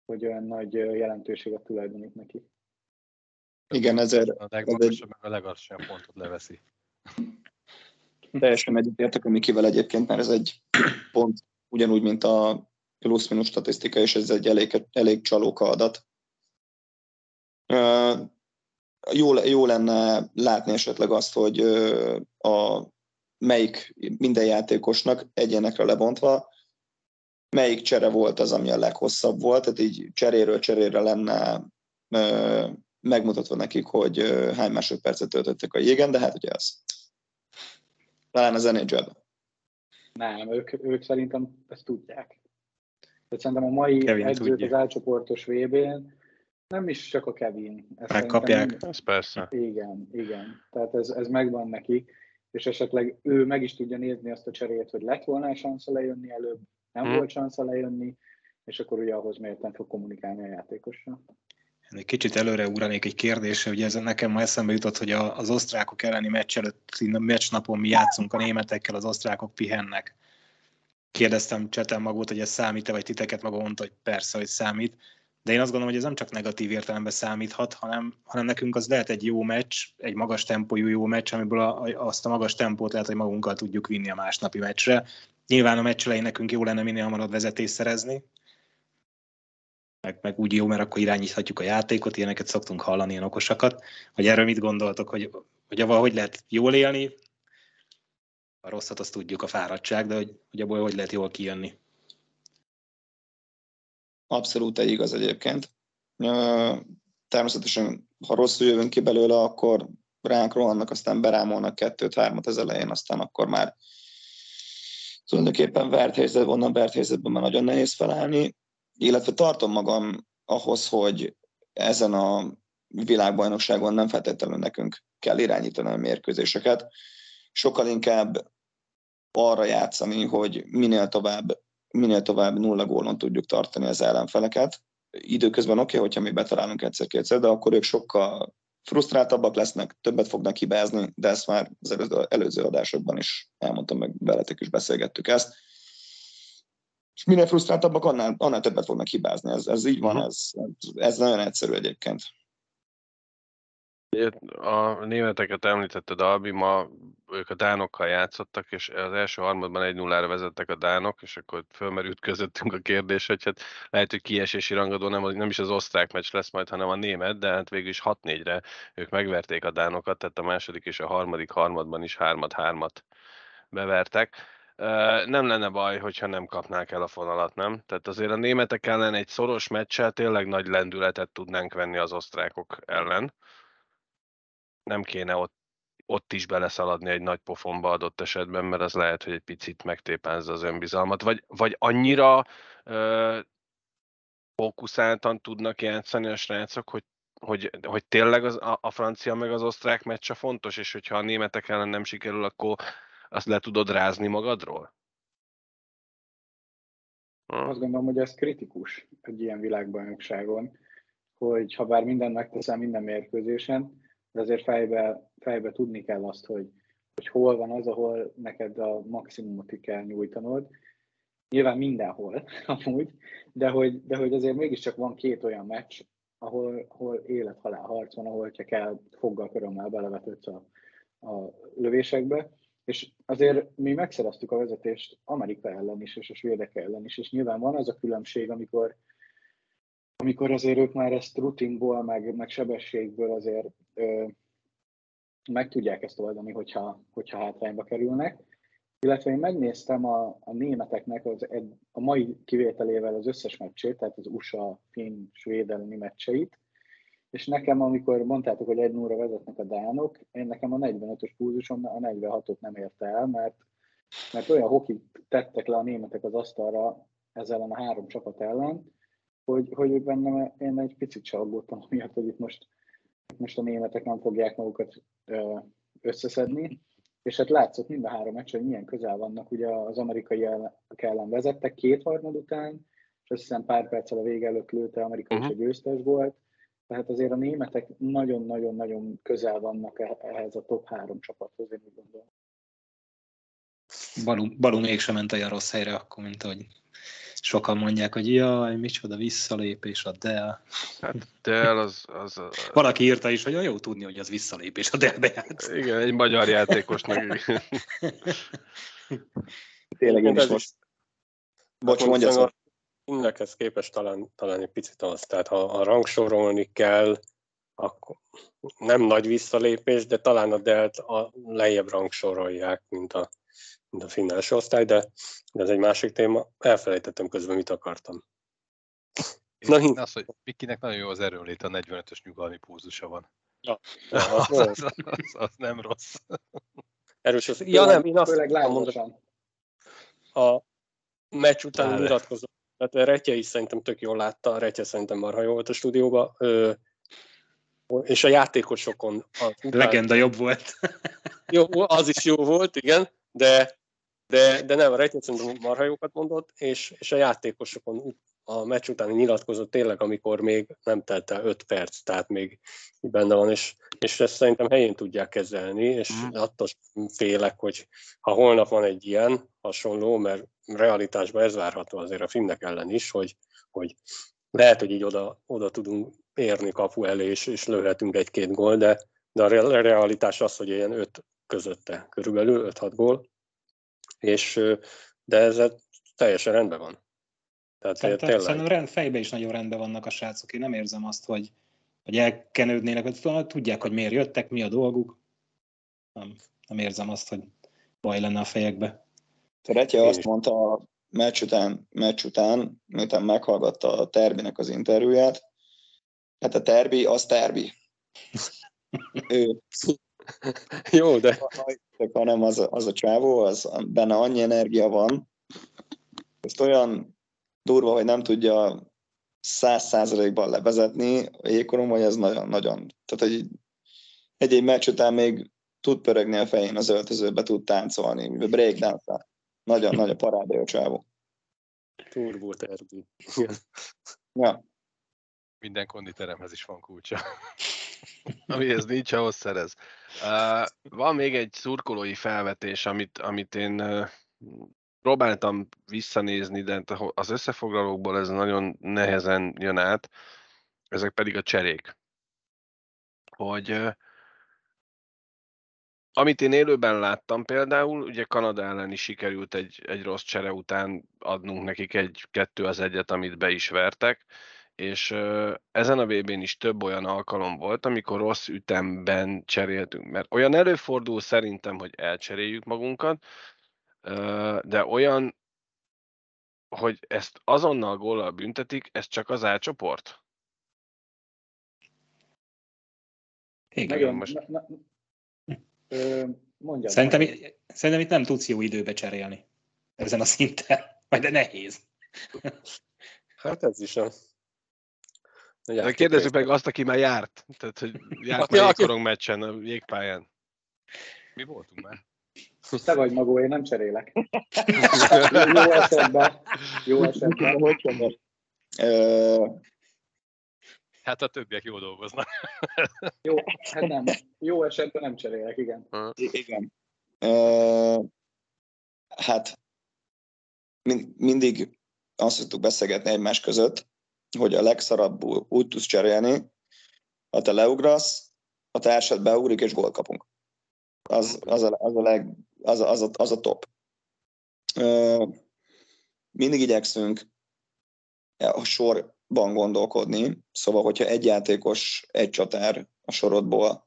hogy olyan nagy jelentőséget tulajdonít neki. Igen, ezért... A legmagasabb, meg a legalacsonyabb pontot leveszi. Teljesen egyetértek a Mikivel egyébként, mert ez egy pont ugyanúgy, mint a plusz-minus statisztika, és ez egy elég, elég csalóka adat. Jó, jó lenne látni esetleg azt, hogy a melyik minden játékosnak egyenekre lebontva, melyik csere volt az, ami a leghosszabb volt, tehát így cseréről cserére lenne megmutatva nekik, hogy hány másodpercet töltöttek a jégen, de hát ugye az talán az nhl Nem, ők, ők szerintem ezt tudják. Tehát szerintem a mai Kevin edzők tudja. az átcsoportos VB-n nem is csak a Kevin. Ezt Megkapják. Ez persze. Igen, igen. Tehát ez, ez megvan neki, és esetleg ő meg is tudja nézni azt a cserét, hogy lett volna szansz lejönni előbb, nem hmm. volt szansz lejönni, és akkor ugye ahhoz mérten fog kommunikálni a játékosra. Egy kicsit előre ugranék egy kérdésre, ugye ez nekem ma eszembe jutott, hogy az osztrákok elleni meccs előtt, a meccsnapon mi játszunk a németekkel, az osztrákok pihennek. Kérdeztem Csetel magot, hogy ez számít-e, vagy titeket maga mondta, hogy persze, hogy számít. De én azt gondolom, hogy ez nem csak negatív értelemben számíthat, hanem, hanem nekünk az lehet egy jó meccs, egy magas tempójú jó meccs, amiből a, azt a magas tempót lehet, hogy magunkkal tudjuk vinni a másnapi meccsre. Nyilván a meccs elején nekünk jó lenne minél hamarabb vezetést szerezni, meg, meg úgy jó, mert akkor irányíthatjuk a játékot, ilyeneket szoktunk hallani, ilyen okosakat. Hogy erről mit gondoltok, hogy, hogy avval hogy lehet jól élni, a rosszat azt tudjuk, a fáradtság, de hogy, hogy abból hogy lehet jól kijönni. Abszolút egy igaz egyébként. Természetesen, ha rosszul jövünk ki belőle, akkor ránk rohannak, aztán berámolnak kettőt, hármat az elején, aztán akkor már tulajdonképpen vert helyzet, onnan vert helyzetben már nagyon nehéz felállni illetve tartom magam ahhoz, hogy ezen a világbajnokságon nem feltétlenül nekünk kell irányítani a mérkőzéseket. Sokkal inkább arra játszani, hogy minél tovább, minél tovább nulla gólon tudjuk tartani az ellenfeleket. Időközben oké, okay, hogyha mi betalálunk egyszer-kétszer, de akkor ők sokkal frusztráltabbak lesznek, többet fognak hibázni, de ezt már az előző, adásokban is elmondtam, meg veletek is beszélgettük ezt és minél frusztráltabbak, annál, annál többet fognak hibázni. Ez, ez így van, ez, ez nagyon egyszerű egyébként. A németeket említetted, Albi, ma ők a dánokkal játszottak, és az első harmadban 1-0-ra vezettek a dánok, és akkor fölmerült közöttünk a kérdés, hogy hát lehet, hogy kiesési rangadó nem, nem is az osztrák meccs lesz majd, hanem a német, de hát végül is 6-4-re ők megverték a dánokat, tehát a második és a harmadik harmadban is 3-3-at bevertek. Nem lenne baj, hogyha nem kapnák el a fonalat, nem? Tehát azért a németek ellen egy szoros meccsel tényleg nagy lendületet tudnánk venni az osztrákok ellen. Nem kéne ott ott is beleszaladni egy nagy pofonba adott esetben, mert az lehet, hogy egy picit megtépázza az önbizalmat, vagy, vagy annyira ö, fókuszáltan tudnak játszani a srácok, hogy, hogy, hogy tényleg az, a, a francia meg az osztrák meccs a fontos, és hogyha a németek ellen nem sikerül, akkor azt le tudod rázni magadról? Azt gondolom, hogy ez kritikus egy ilyen világbajnokságon, hogy ha bár mindent megteszel minden mérkőzésen, de azért fejbe, fejbe tudni kell azt, hogy, hogy hol van az, ahol neked a maximumot kell nyújtanod. Nyilván mindenhol, amúgy, de hogy, de hogy azért mégiscsak van két olyan meccs, ahol, ahol élet-halál harc van, ahol ha kell foggal körömmel belevetődsz a, a lövésekbe. És azért mi megszereztük a vezetést Amerika ellen is, és a svédek ellen is, és nyilván van az a különbség, amikor, amikor azért ők már ezt rutinból, meg, meg sebességből azért ö, meg tudják ezt oldani, hogyha, hogyha hátrányba kerülnek. Illetve én megnéztem a, a németeknek az, a mai kivételével az összes meccsét, tehát az USA, finn, svéd elleni meccseit, és nekem, amikor mondtátok, hogy egy nóra vezetnek a dánok, én nekem a 45-ös púzusom a 46-ot nem érte el, mert, mert olyan hokit tettek le a németek az asztalra ezzel a három csapat ellen, hogy, hogy bennem én egy picit se aggódtam miatt, hogy itt most, most a németek nem fogják magukat összeszedni. És hát látszott mind a három meccs, hogy milyen közel vannak. Ugye az amerikai ellen vezettek két harmad után, és azt hiszem pár perccel a vége előtt lőtte amerikai uh-huh. győztes volt. Tehát azért a németek nagyon-nagyon-nagyon közel vannak e-, ehhez a top három csapathoz, én úgy gondolom. Balú, Balú mégsem ment olyan rossz helyre akkor, mint ahogy sokan mondják, hogy jaj, micsoda visszalépés a Dell. Hát Dell az, az... Valaki írta is, hogy jó tudni, hogy az visszalépés a Dell bejátsz. Igen, egy magyar játékosnak. Tényleg én is most... Bocs, mondja szó. Innekhez képest talán, talán egy picit az, tehát ha a rangsorolni kell, akkor nem nagy visszalépés, de talán a Delt a lejjebb rangsorolják, mint a, mint a finn első osztály, de, de ez egy másik téma. Elfelejtettem közben, mit akartam. Na, Na az, hogy Mikinek nagyon jó az erőlét, a 45-ös nyugalmi púzusa van. Ja, az, az, az, az, az, nem rossz. Erős az. Ja nem, én azt mondom, a meccs után nyilatkozott, tehát Retje is szerintem tök jól látta, Retje szerintem marha jó volt a stúdióban, és a játékosokon... A Legenda jobb volt. jó, az is jó volt, igen, de, de, de nem, a Rejtjét szerintem marha jókat mondott, és, és a játékosokon a meccs után nyilatkozott tényleg, amikor még nem telt el 5 perc, tehát még benne van, és, és ezt szerintem helyén tudják kezelni, és mm. attól félek, hogy ha holnap van egy ilyen hasonló, mert realitásban ez várható azért a finnek ellen is, hogy, hogy lehet, hogy így oda, oda tudunk érni kapu elé, és, és lőhetünk egy-két gól, de, de a realitás az, hogy ilyen öt közötte körülbelül 5-6 gól, és, de ez teljesen rendben van. Tehát Szerintem, tényleg... szerintem rend, fejbe is nagyon rendben vannak a srácok. Én nem érzem azt, hogy, hogy elkenődnének, hogy tudják, hogy miért jöttek, mi a dolguk. Nem, nem érzem azt, hogy baj lenne a fejekbe. Retje azt mondta a meccs után, meccs után, miután meghallgatta a Terbinek az interjúját, hát a Terbi az Terbi. ő, Jó, de... Hanem az, az a csávó, az, benne annyi energia van, ezt olyan durva, hogy nem tudja száz százalékban levezetni a jégkorom, hogy ez nagyon-nagyon, tehát egy, egy-egy meccs után még tud pörögni a fején az öltözőbe, tud táncolni, breakdance Nagyon nagy a parádé a csávó. Turbo terbi. ja. Minden konditeremhez is van kulcsa. Amihez nincs, ahhoz szerez. Uh, van még egy szurkolói felvetés, amit, amit én uh, próbáltam visszanézni, de az összefoglalókból ez nagyon nehezen jön át, ezek pedig a cserék. Hogy uh, amit én élőben láttam például, ugye Kanada ellen is sikerült egy, egy rossz csere után adnunk nekik egy kettő az egyet, amit be is vertek, és ezen a vb n is több olyan alkalom volt, amikor rossz ütemben cseréltünk, mert olyan előfordul szerintem, hogy elcseréljük magunkat, de olyan, hogy ezt azonnal góllal büntetik, ez csak az átcsoport? Igen. Nagyon, most- na, mondjad. Szerintem, szerintem itt nem tudsz jó időbe cserélni ezen a szinten. Vagy de nehéz. Hát ez is a... De kérdezzük meg azt, aki már járt. Tehát, hogy járt már jégkorong meccsen, a jégpályán. Mi voltunk már? Te vagy magó, én nem cserélek. Jó esetben. Jó esetben. Ö, Hát a többiek jól dolgoznak. Jó, hát nem. Jó esetben nem cserélek, igen. Igen. Ö, hát min- mindig azt szoktuk beszélgetni egymás között, hogy a legszarabbul úgy tudsz cserélni, ha te leugrasz, a társad beugrik és gólt kapunk. Az, az, a, az, a, leg, az, a, az, a, az a top. Ö, mindig igyekszünk a sorban gondolkodni, szóval, hogyha egy játékos, egy csatár a sorodból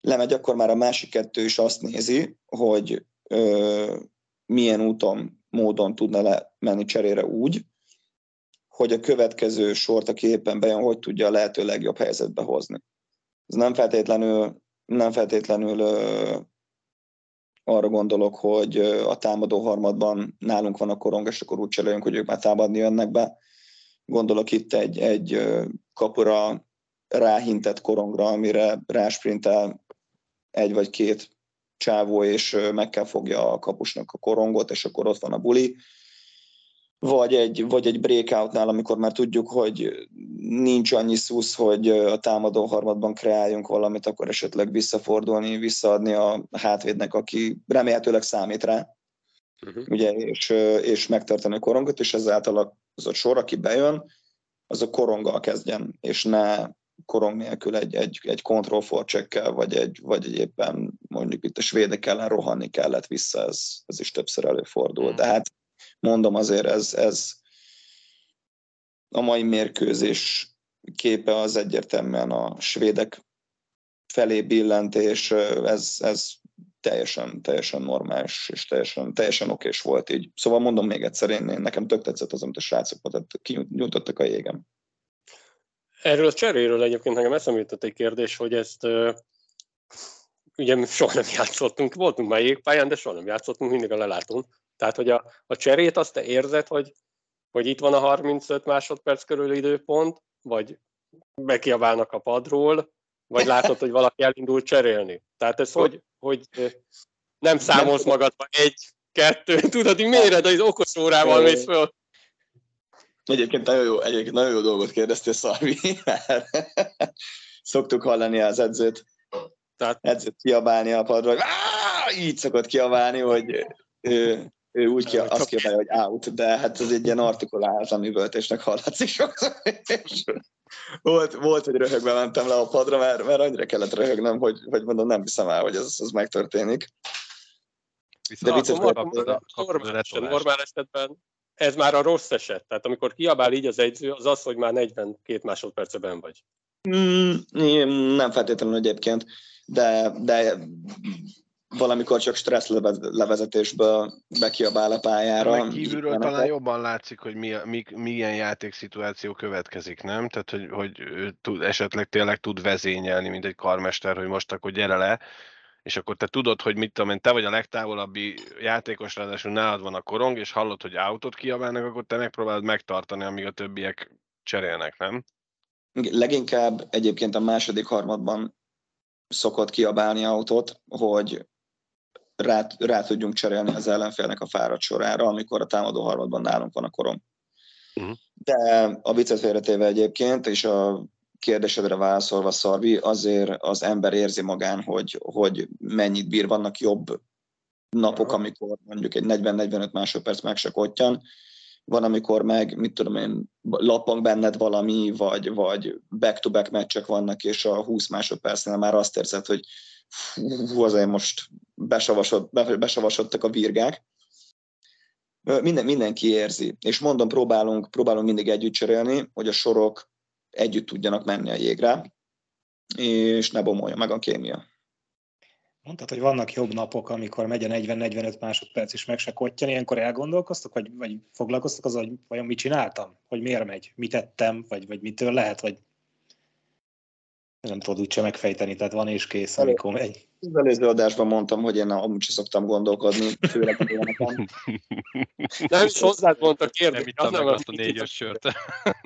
lemegy, akkor már a másik kettő is azt nézi, hogy ö, milyen úton, módon tudna lemenni cserére úgy, hogy a következő sort, aki éppen bejön, hogy tudja a lehető legjobb helyzetbe hozni. Ez nem feltétlenül, nem feltétlenül ö, arra gondolok, hogy a támadó harmadban nálunk van a korong, és akkor úgy cseréljünk, hogy ők már támadni jönnek be. Gondolok itt egy, egy kapura ráhintett korongra, amire rásprintel egy vagy két csávó, és meg kell fogja a kapusnak a korongot, és akkor ott van a buli. Vagy egy, vagy egy breakoutnál, amikor már tudjuk, hogy nincs annyi szusz, hogy a támadó harmadban kreáljunk valamit, akkor esetleg visszafordulni, visszaadni a hátvédnek, aki remélhetőleg számít rá, Uh-huh. ugye, és, és megtartani a korongot, és ezáltal az a sor, aki bejön, az a koronggal kezdjen, és ne korong nélkül egy, egy, egy control forcsekkel, vagy egy, vagy egy éppen mondjuk itt a svédek ellen rohanni kellett vissza, ez, ez is többször előfordul. Mm. De hát mondom azért, ez, ez a mai mérkőzés képe az egyértelműen a svédek felé billent, és ez, ez teljesen, teljesen normális, és teljesen, teljesen okés volt így. Szóval mondom még egyszer, én, én nekem tök tetszett az, amit a srácok tehát kinyújtottak a jégem. Erről a cseréről egyébként nekem eszembe jutott egy kérdés, hogy ezt ugye mi soha nem játszottunk, voltunk már jégpályán, de soha nem játszottunk, mindig a lelátón. Tehát, hogy a, a cserét azt te érzed, hogy, hogy itt van a 35 másodperc körül időpont, vagy bekiabálnak a padról, vagy látod, hogy valaki elindul cserélni. Tehát ez hogy, hogy nem számolsz magadba. Egy, kettő, tudod, így méred az okos órával mész föl. Egyébként nagyon jó, egyébként nagyon jó dolgot kérdeztél, Szarvi, szoktuk hallani az edzőt, Tehát edzőt kiabálni a padról, hogy így szokott kiabálni, hogy ő, ő úgy ki, azt kiabálja, hogy out, de hát ez egy ilyen artikulálatlan üvöltésnek hallatszik sokszor. És volt, volt, hogy röhögve mentem le a padra, mert, mert annyira kellett röhögnem, hogy, hogy mondom, nem hiszem el, hogy ez, ez megtörténik. Viszont vicces akkor volt, normál, esetben, letolást. normál esetben ez már a rossz eset. Tehát amikor kiabál így az egyző, az az, hogy már 42 másodperceben vagy. Mm, nem feltétlenül egyébként, de, de valamikor csak stressz leve- levezetésből bekiabál a pályára. Meg kívülről Ilyeneket. talán jobban látszik, hogy mi, mi, milyen játékszituáció következik, nem? Tehát, hogy, hogy tud, esetleg tényleg tud vezényelni, mint egy karmester, hogy most akkor gyere le, és akkor te tudod, hogy mit tudom én, te vagy a legtávolabbi játékos, ráadásul nálad van a korong, és hallod, hogy autót kiabálnak, akkor te megpróbálod megtartani, amíg a többiek cserélnek, nem? Leginkább egyébként a második harmadban szokott kiabálni autót, hogy rá, rá tudjunk cserélni az ellenfélnek a fáradt sorára, amikor a támadó harmadban nálunk van a korom. Mhm. De a viccet félretéve egyébként, és a kérdésedre válaszolva, Szarvi, azért az ember érzi magán, hogy, hogy mennyit bír, vannak jobb napok, amikor mondjuk egy 40-45 másodperc meg se kottyan, van, amikor meg, mit tudom én, lappang benned valami, vagy, vagy back-to-back meccsek vannak, és a 20 másodpercnél már azt érzed, hogy fú, azért most besavasod, besavasodtak a virgák. Minden, mindenki érzi. És mondom, próbálunk, próbálunk mindig együtt cserélni, hogy a sorok együtt tudjanak menni a jégre, és ne bomolja meg a kémia. Mondtad, hogy vannak jobb napok, amikor megy a 40-45 másodperc is meg se kottyan, ilyenkor elgondolkoztok, vagy, vagy foglalkoztok az, hogy vajon mit csináltam? Hogy miért megy? Mit tettem? Vagy, vagy mitől lehet? Vagy nem tudod úgyse megfejteni, tehát van és kész, amikor megy. Az előző adásban mondtam, hogy én amúgy sem szoktam gondolkodni, főleg a ilyeneken. Nem is hozzád mondtak Nem ittam meg azt a négyes sört.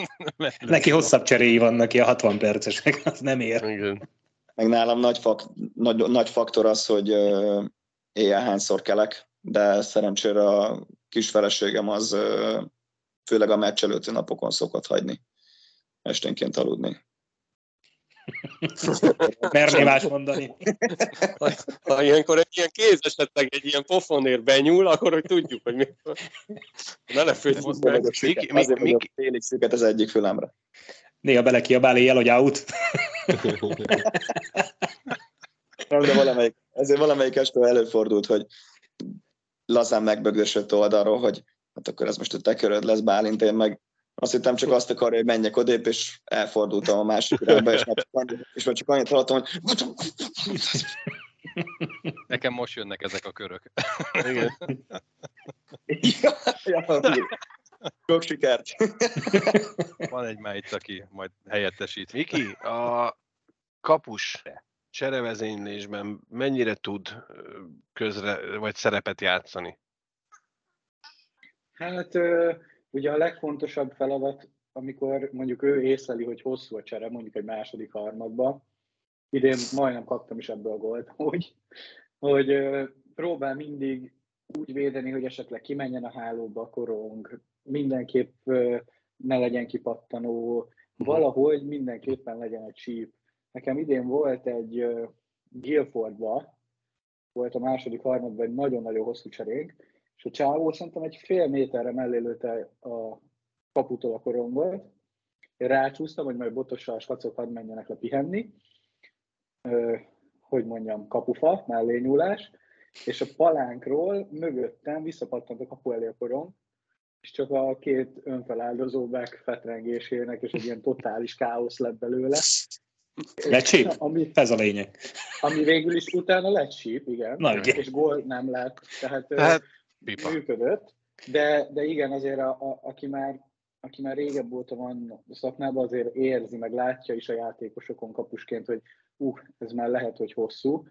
Neki hosszabb cseréi vannak ki a 60 percesek, az nem ér. Igen. Meg nálam nagy, fak, nagy, nagy faktor az, hogy éjjel hányszor kelek, de szerencsére a kis feleségem az főleg a meccs előtti napokon szokott hagyni esténként aludni. Merné más mondani. Ha, ha ilyenkor egy ilyen kéz esetleg egy ilyen pofonér benyúl, akkor hogy tudjuk, hogy mi. Ne Azért meg. vagyok süket, mi- azért mi- vagyok félig szüket az egyik fülemre. Néha belekiabál éjjel, hogy out. Nem, de valamelyik, ezért valamelyik este előfordult, hogy lazán megbögdösött oldalról, hogy hát akkor ez most a te köröd lesz, Bálint, én meg azt hittem csak azt akarja, hogy menjek odébb, és elfordultam a másik irányba, és már csak annyit, és már csak annyit hallottam, hogy Nekem most jönnek ezek a körök. Igen. ja, ja, sok sikert. Van egy májc, aki majd helyettesít. Miki, a kapus cserevezénylésben mennyire tud közre, vagy szerepet játszani? Hát ö, ugye a legfontosabb feladat, amikor mondjuk ő észleli, hogy hosszú a csere, mondjuk egy második harmadban, idén majdnem kaptam is ebből a gólt, hogy, hogy próbál mindig úgy védeni, hogy esetleg kimenjen a hálóba a korong, mindenképp ne legyen kipattanó, valahogy mindenképpen legyen egy síp. Nekem idén volt egy Guilfordba, volt a második harmadban egy nagyon-nagyon hosszú cserénk, és a csávó szerintem egy fél méterre mellé lőtte a kaputól a korongot. Én rácsúsztam, hogy majd botossal a skacok hadd menjenek le pihenni. Ö, hogy mondjam, kapufa, mellé nyúlás, és a palánkról mögöttem visszapattant a kapu elé a korong, és csak a két önfeláldozó back fetrengésének, és egy ilyen totális káosz lett belőle. Lecsíp? Ami, Ez a lényeg. ami végül is utána lett síp, igen. Na, ugye. és gól nem lett. Tehát, ö, Hát, Pipa. működött, de, de igen, azért a, a, aki, már, aki már régebb óta van a szakmában, azért érzi, meg látja is a játékosokon kapusként, hogy uh, ez már lehet, hogy hosszú.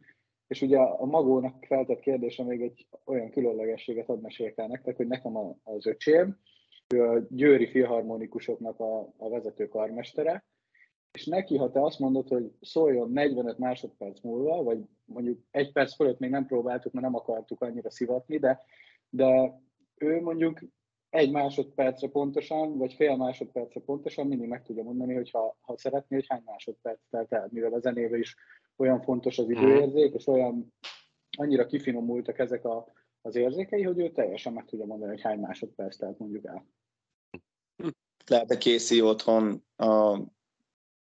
És ugye a magónak feltett kérdése még egy olyan különlegességet ad mesélkel nektek, hogy nekem a, az öcsém, ő a Győri Filharmonikusoknak a, a vezető karmestere, és neki, ha te azt mondod, hogy szóljon 45 másodperc múlva, vagy mondjuk egy perc fölött még nem próbáltuk, mert nem akartuk annyira szivatni, de de ő mondjuk egy másodpercre pontosan, vagy fél másodpercre pontosan mindig meg tudja mondani, hogy ha, ha szeretné, hogy hány másodperc telt el, mivel a zenébe is olyan fontos az időérzék, és olyan annyira kifinomultak ezek a, az érzékei, hogy ő teljesen meg tudja mondani, hogy hány másodperc telt mondjuk el. Lehet a Casey otthon a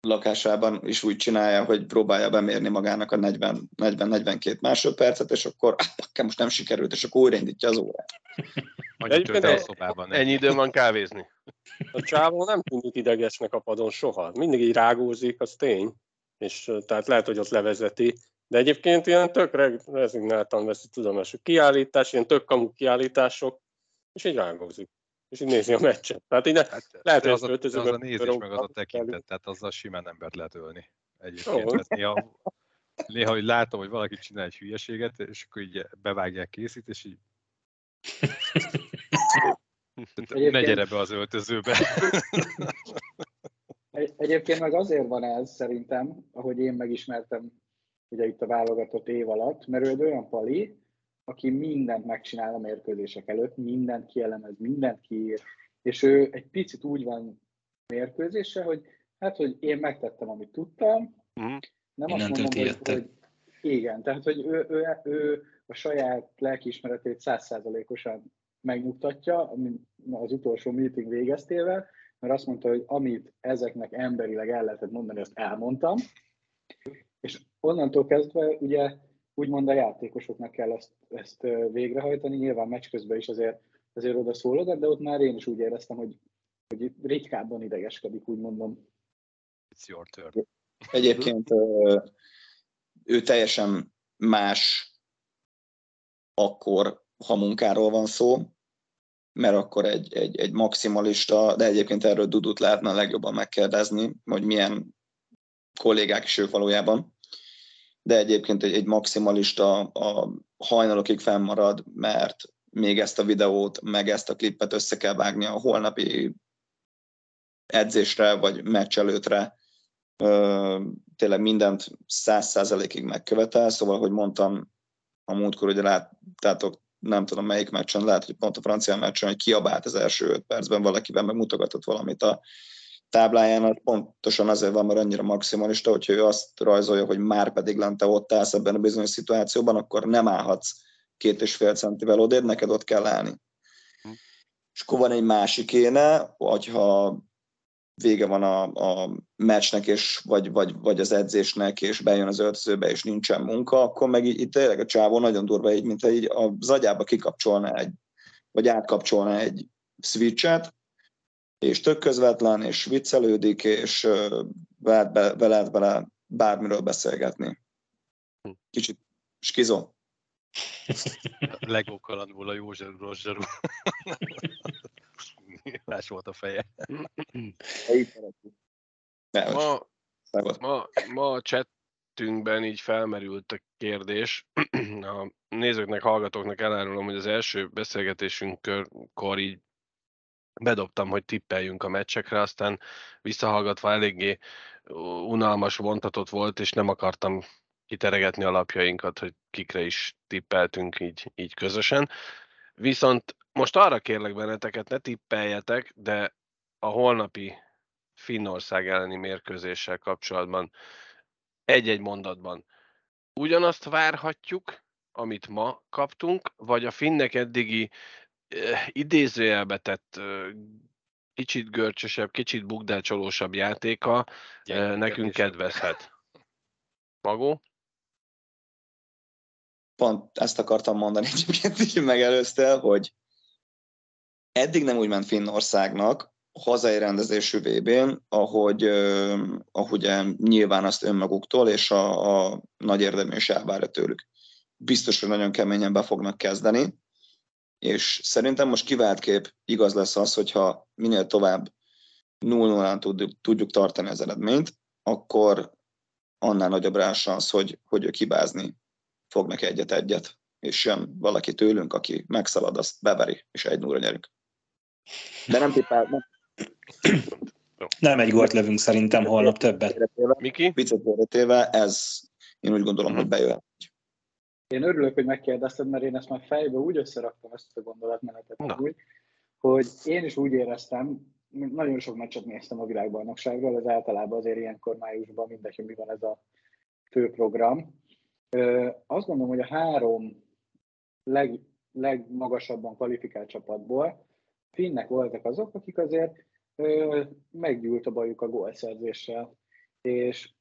lakásában is úgy csinálja, hogy próbálja bemérni magának a 40 40-42 másodpercet, és akkor nekem most nem sikerült, és akkor újraindítja az órát. Egyébként a szobában. ennyi időm van kávézni. A csávó nem tűnik idegesnek a padon soha. Mindig így rágózik, az tény. És tehát lehet, hogy ott levezeti. De egyébként ilyen tök rezignáltan veszi tudomású kiállítás, ilyen tök kamu kiállítások, és így rágózik. És így nézi a meccset. Tehát így ne, Hát, Lehet, hogy az, a, az a nézés, meg az a tekintet, tehát azzal simán embert lehet ölni. Egyébként, tehát néha, néha, hogy látom, hogy valaki csinál egy hülyeséget, és akkor így bevágják készít, és így ne Egyébként- gyere be az öltözőbe. Egy- Egyébként meg azért van ez szerintem, ahogy én megismertem ugye itt a válogatott év alatt, mert ő egy olyan pali, aki mindent megcsinál a mérkőzések előtt, mindent kielemez, mindent kiír, és ő egy picit úgy van mérkőzése, hogy hát, hogy én megtettem, amit tudtam, Mhm. nem azt Innentől mondom, hogy, hogy igen, tehát, hogy ő, ő, ő a saját lelkiismeretét százszázalékosan megnyugtatja az utolsó meeting végeztével, mert azt mondta, hogy amit ezeknek emberileg el lehetett mondani, azt elmondtam, és onnantól kezdve ugye úgymond a játékosoknak kell ezt, ezt végrehajtani, nyilván meccs közben is azért, azért oda szólogat, de ott már én is úgy éreztem, hogy, hogy ritkábban idegeskedik, úgy mondom. It's your turn. Egyébként ő teljesen más akkor, ha munkáról van szó, mert akkor egy, egy, egy maximalista, de egyébként erről Dudut lehetne a legjobban megkérdezni, hogy milyen kollégák is ők valójában, de egyébként egy, egy maximalista a hajnalokig fennmarad, mert még ezt a videót, meg ezt a klippet össze kell vágni a holnapi edzésre, vagy meccs előtre. Tényleg mindent száz százalékig megkövetel, szóval, hogy mondtam a múltkor, hogy láttátok nem tudom melyik meccsen, lehet, hogy pont a francia meccsen, hogy kiabált az első öt percben valakiben, meg mutogatott valamit a tábláján, az pontosan azért van, mert annyira maximalista, hogyha ő azt rajzolja, hogy már pedig lente ott állsz ebben a bizonyos szituációban, akkor nem állhatsz két és fél centivel odébb, neked ott kell állni. Hm. És akkor van egy másik éne, hogyha vége van a, a meccsnek, és vagy, vagy, vagy az edzésnek, és bejön az öltözőbe, és nincsen munka, akkor meg így, így tényleg a csávó nagyon durva, így, mint így az agyába kikapcsolna egy, vagy átkapcsolna egy switchet, és tök közvetlen, és viccelődik, és lehet be, be lehet vele bármiről beszélgetni. Kicsit skizó. Lego kalandból a József Rozsarú. Más volt a feje. Ma, ma, ma a chatünkben így felmerült a kérdés. A nézőknek, hallgatóknak elárulom, hogy az első beszélgetésünkkor így bedobtam, hogy tippeljünk a meccsekre, aztán visszahallgatva eléggé unalmas, vontatott volt, és nem akartam kiteregetni a lapjainkat, hogy kikre is tippeltünk így, így közösen. Viszont most arra kérlek benneteket, ne tippeljetek, de a holnapi Finnország elleni mérkőzéssel kapcsolatban egy-egy mondatban ugyanazt várhatjuk, amit ma kaptunk, vagy a finnek eddigi idézőjelbe tett kicsit görcsösebb, kicsit bugdácsolósabb játéka eh, nekünk kedvezhet. Magó? Pont ezt akartam mondani egyébként, így megelőztél, hogy eddig nem úgy ment Finnországnak, hazai rendezésű VB-n, ahogy, ahogy nyilván azt önmaguktól és a, a nagy érdemű is elvárja tőlük. Biztos, hogy nagyon keményen be fognak kezdeni, és szerintem most kivált kép igaz lesz az, hogyha minél tovább 0-0-án tudjuk, tudjuk tartani az eredményt, akkor annál nagyobb rá az, hogy, hogy ők hibázni fognak egyet-egyet, és jön valaki tőlünk, aki megszalad, azt beveri, és egy nulla nyerünk. De nem tippel, nem, nem egy gólt lövünk szerintem holnap többet. Miki? Viccet ez én úgy gondolom, hogy bejön. Én örülök, hogy megkérdezted, mert én ezt már fejbe úgy összeraktam ezt a gondolatmenetet, úgy, hogy én is úgy éreztem, nagyon sok meccset néztem a világbajnokságról, ez általában azért ilyenkor májusban mindegy, hogy mi van ez a fő program. Azt gondolom, hogy a három leg, legmagasabban kvalifikált csapatból finnek voltak azok, akik azért meggyűlt a bajuk a gólszerzéssel. És,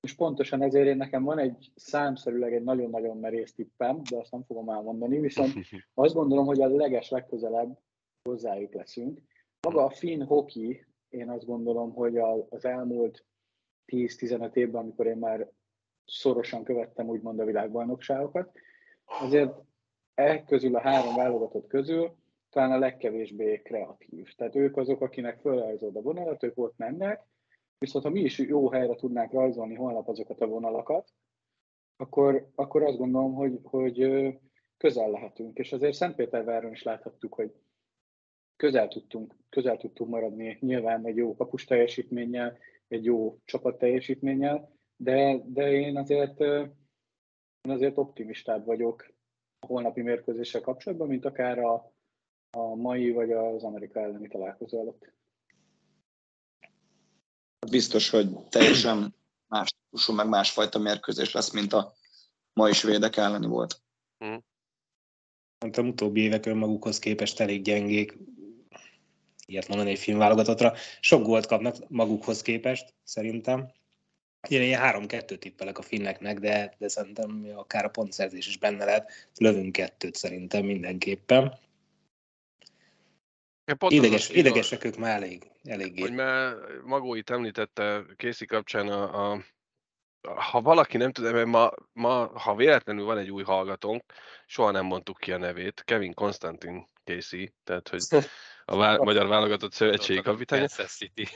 és pontosan ezért én nekem van egy számszerűleg egy nagyon-nagyon merész tippem, de azt nem fogom elmondani, viszont azt gondolom, hogy a leges legközelebb hozzájuk leszünk. Maga a finn hoki, én azt gondolom, hogy az elmúlt 10-15 évben, amikor én már szorosan követtem úgymond a világbajnokságokat, azért e közül a három válogatott közül talán a legkevésbé kreatív. Tehát ők azok, akinek fölrajzold a vonalat, ők ott mennek, viszont ha mi is jó helyre tudnánk rajzolni holnap azokat a vonalakat, akkor, akkor azt gondolom, hogy, hogy közel lehetünk. És azért Szentpéterváron is láthattuk, hogy közel tudtunk, közel tudtunk maradni nyilván egy jó kapus teljesítménnyel, egy jó csapat teljesítménnyel, de, de én azért, én azért optimistább vagyok a holnapi mérkőzéssel kapcsolatban, mint akár a, a mai vagy az Amerika elleni találkozó előtt. Biztos, hogy teljesen más típusú, meg másfajta mérkőzés lesz, mint a mai svédek elleni volt. Hmm. A utóbbi évek önmagukhoz képest elég gyengék, ilyet mondani egy filmválogatottra. Sok gólt kapnak magukhoz képest, szerintem. Én ilyen 3-2 tippelek a finneknek, de, de szerintem akár a pontszerzés is benne lehet. Lövünk kettőt szerintem mindenképpen. Ideges, idegesek ők már elég, eléggé. Hogy már Magóit említette Készi kapcsán a, a ha valaki nem tud, mert ma, ma, ha véletlenül van egy új hallgatónk, soha nem mondtuk ki a nevét, Kevin Konstantin Casey, tehát hogy a vá- magyar válogatott szövetségi kapitány. Kansas City.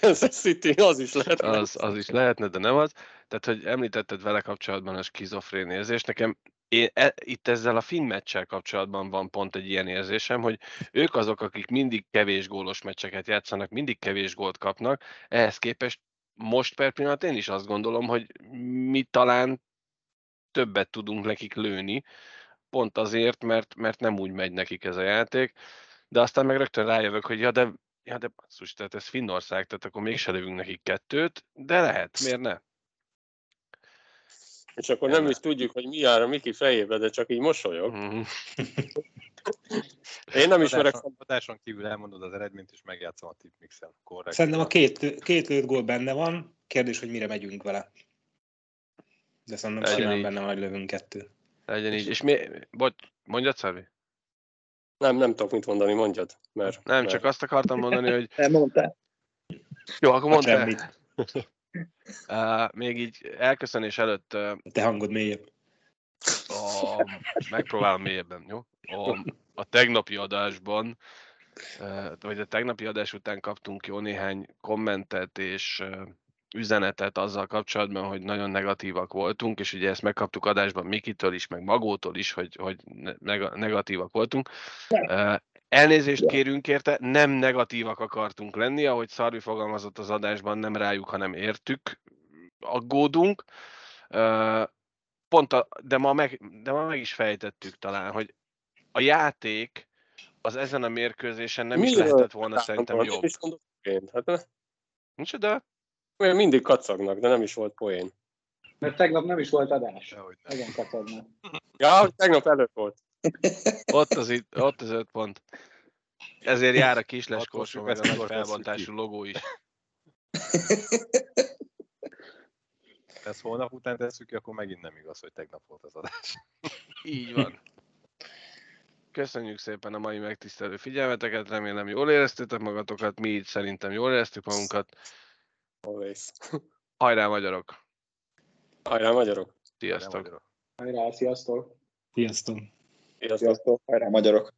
Kansas City, az is lehet. Az, az is lehetne, de nem az. Tehát, hogy említetted vele kapcsolatban a skizofrén érzés, nekem én, e, itt ezzel a finn meccsel kapcsolatban van pont egy ilyen érzésem, hogy ők azok, akik mindig kevés gólos meccseket játszanak, mindig kevés gólt kapnak, ehhez képest most per pillanat én is azt gondolom, hogy mi talán többet tudunk nekik lőni, pont azért, mert, mert nem úgy megy nekik ez a játék, de aztán meg rögtön rájövök, hogy ja, de, ja, de basszus, tehát ez Finnország, tehát akkor mégse lövünk nekik kettőt, de lehet, miért ne? És akkor nem is tudjuk, hogy mi jár a Miki fejébe, de csak így mosolyog. Mhm. Én nem ismerek Adáson, adáson kívül elmondod az eredményt, és megjátszom a tipmixen. Korrekt. Szerintem a két, két lőtt gól benne van, kérdés, hogy mire megyünk vele. De szerintem Legyen simán így. benne van, hogy lövünk kettő. Legyen így. És mi, bocs, mondjad, Szervi? Nem, nem tudok mit mondani, mondjad. Mert, Nem, mert csak azt akartam mondani, hogy Elmondtál? jó, akkor mondd el. Uh, még így elköszönés előtt uh, te hangod mélyebb. a, megpróbálom mélyebben, jó? A, a tegnapi adásban, uh, vagy a tegnapi adás után kaptunk jó néhány kommentet és uh, üzenetet azzal kapcsolatban, hogy nagyon negatívak voltunk, és ugye ezt megkaptuk adásban Mikitől is, meg Magótól is, hogy, hogy neg- negatívak voltunk. Uh, Elnézést kérünk érte, nem negatívak akartunk lenni, ahogy Szarvi fogalmazott az adásban, nem rájuk, hanem értük, aggódunk. Pont a, de, ma meg, de ma meg is fejtettük talán, hogy a játék az ezen a mérkőzésen nem is Miről lehetett volna szerintem Nem jobb. is poén. Hát ne- Nincs de olyan mindig kacagnak, de nem is volt poén. Mert tegnap nem is volt adás. Dehogy nem. Ezen kacagnak. Ja, tegnap előtt volt. Ott az, itt, ott az öt pont. Ezért jár a kisles korsó, meg a nagy felbontású logó is. Ezt holnap után tesszük ki, akkor megint nem igaz, hogy tegnap volt az adás. Így van. Köszönjük szépen a mai megtisztelő figyelmeteket, remélem jól éreztétek magatokat, mi így szerintem jól éreztük magunkat. Always. Hajrá magyarok! Hajrá, magyarok! Sziasztok! Magyarok. Hajrá, sziasztok! Sziasztok! Sziasztok! Sziasztok, hajrá magyarok!